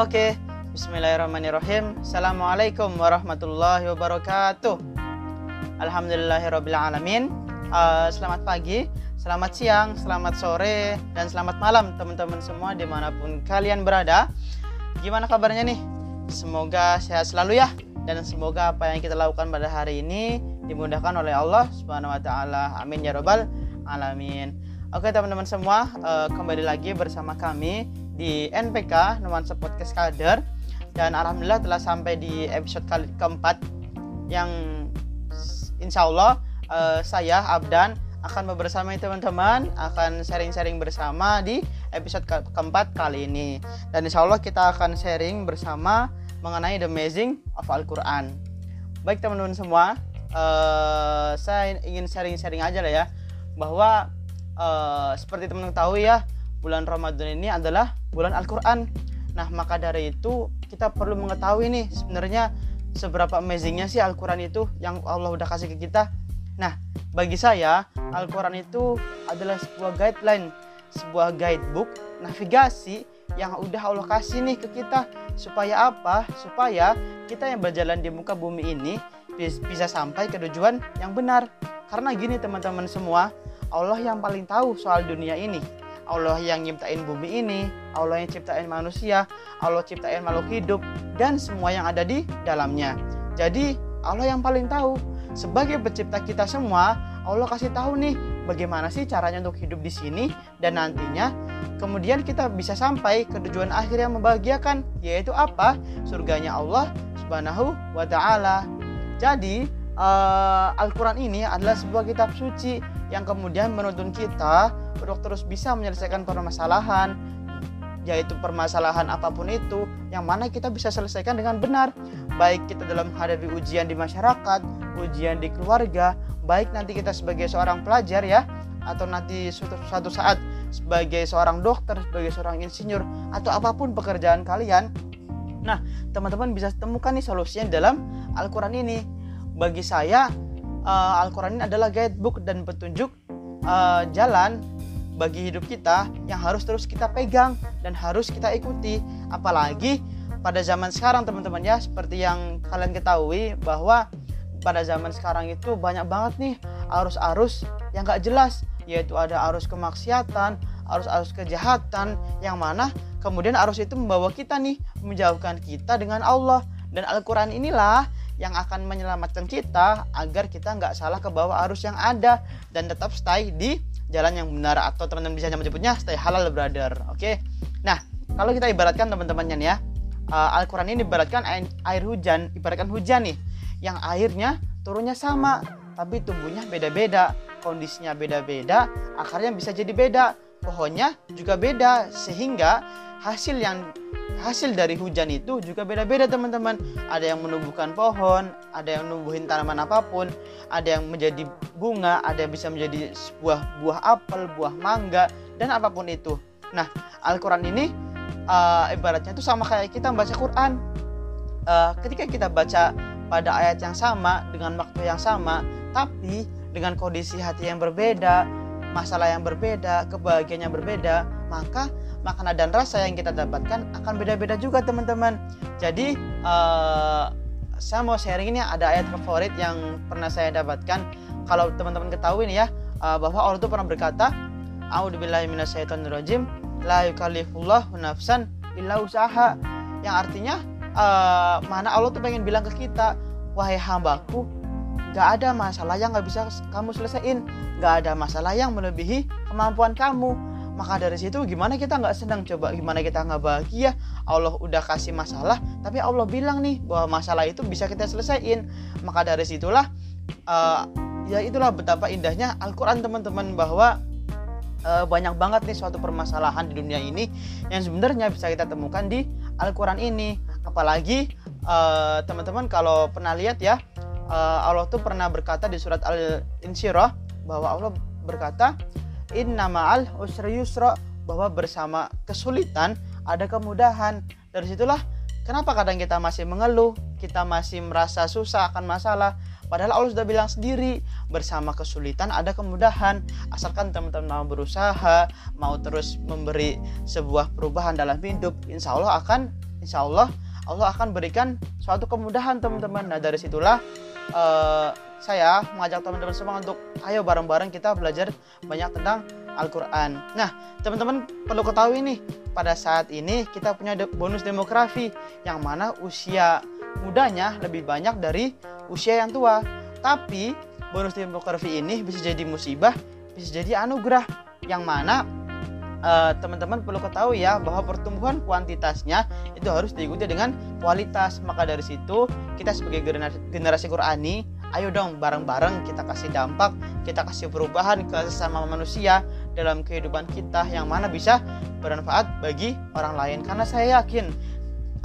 Oke, Bismillahirrahmanirrahim. Assalamualaikum warahmatullahi wabarakatuh. Alhamdulillahirrahmanirrahim. Uh, selamat pagi, selamat siang, selamat sore, dan selamat malam teman-teman semua di mana pun kalian berada. Gimana kabarnya nih? Semoga sehat selalu ya dan semoga apa yang kita lakukan pada hari ini dimudahkan oleh Allah Subhanahu wa taala. Amin ya robbal alamin. Oke teman-teman semua, uh, kembali lagi bersama kami di NPK Nuansa Podcast Kader. Dan alhamdulillah telah sampai di episode kali keempat yang insya Allah uh, saya Abdan akan bersama teman-teman. Akan sharing-sharing bersama di episode ke keempat kali ini. Dan insya Allah kita akan sharing bersama mengenai the amazing of Al-Quran. Baik teman-teman semua uh, saya ingin sharing-sharing aja lah ya. Bahwa uh, seperti teman-teman tahu ya bulan Ramadan ini adalah bulan Al-Quran. Nah maka dari itu kita perlu mengetahui nih sebenarnya seberapa amazingnya sih Al-Quran itu yang Allah udah kasih ke kita. Nah bagi saya Al-Quran itu adalah sebuah guideline sebuah guidebook navigasi yang udah Allah kasih nih ke kita. Supaya apa? Supaya kita yang berjalan di muka bumi ini bisa sampai ke tujuan yang benar. Karena gini teman-teman semua Allah yang paling tahu soal dunia ini. Allah yang nyiptain bumi ini, Allah yang ciptain manusia, Allah ciptain makhluk hidup dan semua yang ada di dalamnya. Jadi Allah yang paling tahu. Sebagai pencipta kita semua, Allah kasih tahu nih bagaimana sih caranya untuk hidup di sini dan nantinya kemudian kita bisa sampai ke tujuan akhir yang membahagiakan yaitu apa? Surganya Allah Subhanahu wa taala. Jadi uh, Al-Quran ini adalah sebuah kitab suci yang kemudian menuntun kita untuk terus bisa menyelesaikan permasalahan yaitu permasalahan apa pun itu yang mana kita bisa selesaikan dengan benar. Baik kita dalam menghadapi ujian di masyarakat ujian di keluarga baik nanti kita sebagai seorang pelajar ya atau nanti suatu, saat sebagai seorang dokter sebagai seorang insinyur atau apa pun pekerjaan kalian. Nah teman-teman bisa temukan nih solusinya dalam Al-Quran ini. Bagi saya uh, Al-Quran ini adalah guidebook dan petunjuk uh, jalan bagi hidup kita yang harus terus kita pegang dan harus kita ikuti. Apalagi pada zaman sekarang teman-teman ya seperti yang kalian ketahui bahwa pada zaman sekarang itu banyak banget nih arus-arus yang gak jelas yaitu ada arus kemaksiatan arus-arus kejahatan yang mana kemudian arus itu membawa kita nih menjauhkan kita dengan Allah. Dan Al-Quran inilah yang akan menyelamatkan kita agar kita nggak salah ke bawah arus yang ada dan tetap stay di jalan yang benar. Atau teman-teman bisa menyebutnya stay halal brother. Oke? Okay? nah kalau kita ibaratkan teman-temannya nih ya uh, Al-Quran ini ibaratkan air, air hujan ibaratkan hujan nih yang airnya turunnya sama tapi tumbuhnya beda-beda kondisinya beda-beda akarnya bisa jadi beda pohonnya juga beda sehingga hasil yang hasil dari hujan itu juga beda-beda teman-teman. Ada yang menumbuhkan pohon ada yang menumbuhin tanaman apa pun ada yang menjadi bunga ada yang bisa menjadi sebuah buah apel buah mangga dan apa pun itu. Nah Al-Quran ini uh, ibaratnya itu sama kayak kita membaca Quran. Uh, ketika kita baca pada ayat yang sama dengan waktu yang sama tapi dengan kondisi hati yang berbeda masalah yang berbeda kebahagiaan yang berbeda maka makanan dan rasa yang kita dapatkan akan beda-beda juga teman-teman. Jadi uh, saya mau sharing ini ada ayat favorit yang pernah saya dapatkan. Kalau teman-teman ketahui nih ya uh, bahwa Allah itu pernah berkata A'udzubillahiminasyaitonirrajim la yukallifullahu nafsan illa usaha yang artinya uh, mana Allah tuh pengen bilang ke kita wahai hambaku gak ada masalah yang gak bisa kamu selesaiin. Gak ada masalah yang melebihi kemampuan kamu. Maka dari situ gimana kita nggak senang? Coba gimana kita nggak bahagia? Allah udah kasih masalah tapi Allah bilang nih bahwa masalah itu bisa kita selesaiin. Maka dari situlah uh, ya itulah betapa indahnya Al-Quran teman-teman bahwa uh, banyak banget nih suatu permasalahan di dunia ini yang sebenarnya bisa kita temukan di Al-Quran ini. Apalagi uh, teman-teman kalau pernah lihat ya uh, Allah tuh pernah berkata di surat Al-Insyirah bahwa Allah berkata inna ma'al usri yusra bahwa bersama kesulitan ada kemudahan. Dari situlah kenapa kadang kita masih mengeluh, kita masih merasa susah akan masalah. Padahal Allah sudah bilang sendiri, bersama kesulitan ada kemudahan. Asalkan teman-teman mau berusaha, mau terus memberi sebuah perubahan dalam hidup, insya Allah akan insya Allah Allah akan berikan suatu kemudahan teman-teman nah dari situlah uh, saya mengajak teman-teman semua untuk ayo bareng-bareng kita belajar banyak tentang Al-Quran. Nah, teman-teman perlu ketahui nih, pada saat ini kita punya bonus demografi yang mana usia mudanya lebih banyak dari usia yang tua. Tapi bonus demografi ini bisa jadi musibah, bisa jadi anugerah yang mana uh, teman-teman perlu ketahui ya bahwa pertumbuhan kuantitasnya itu harus diikuti dengan kualitas. Maka dari situ kita sebagai generasi, generasi Qurani, ayo dong bareng-bareng kita kasih dampak, kita kasih perubahan ke sesama manusia dalam kehidupan kita yang mana bisa bermanfaat bagi orang lain. Karena saya yakin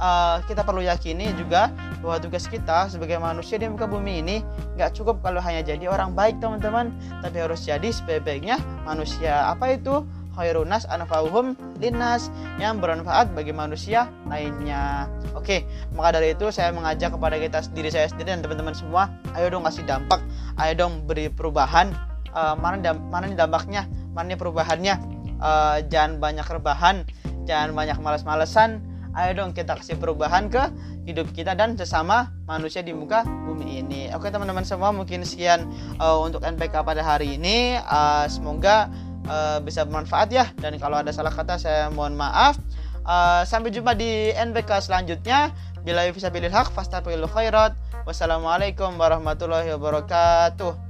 uh, kita perlu yakini juga bahwa tugas kita sebagai manusia di muka bumi ini nggak cukup kalau hanya jadi orang baik teman-teman tapi harus jadi sebaik-baiknya manusia apa itu khairunas anfa'uhum linnas yang bermanfaat bagi manusia lainnya. Oke, maka dari itu saya mengajak kepada kita sendiri saya sendiri dan teman-teman semua, ayo dong kasih dampak, ayo dong beri perubahan. Uh, mana dam mana dampaknya, mana nih perubahannya? Uh, jangan banyak rebahan, jangan banyak males-malesan. Ayo dong kita kasih perubahan ke hidup kita dan sesama manusia di muka bumi ini. Oke teman-teman semua, mungkin sekian uh, untuk NPK pada hari ini. Uh, semoga uh, bisa bermanfaat ya. Dan kalau ada salah kata saya mohon maaf. Uh, sampai jumpa di NBK selanjutnya. Bila bisa pilih hak fastaqilul khairat. Wassalamualaikum warahmatullahi wabarakatuh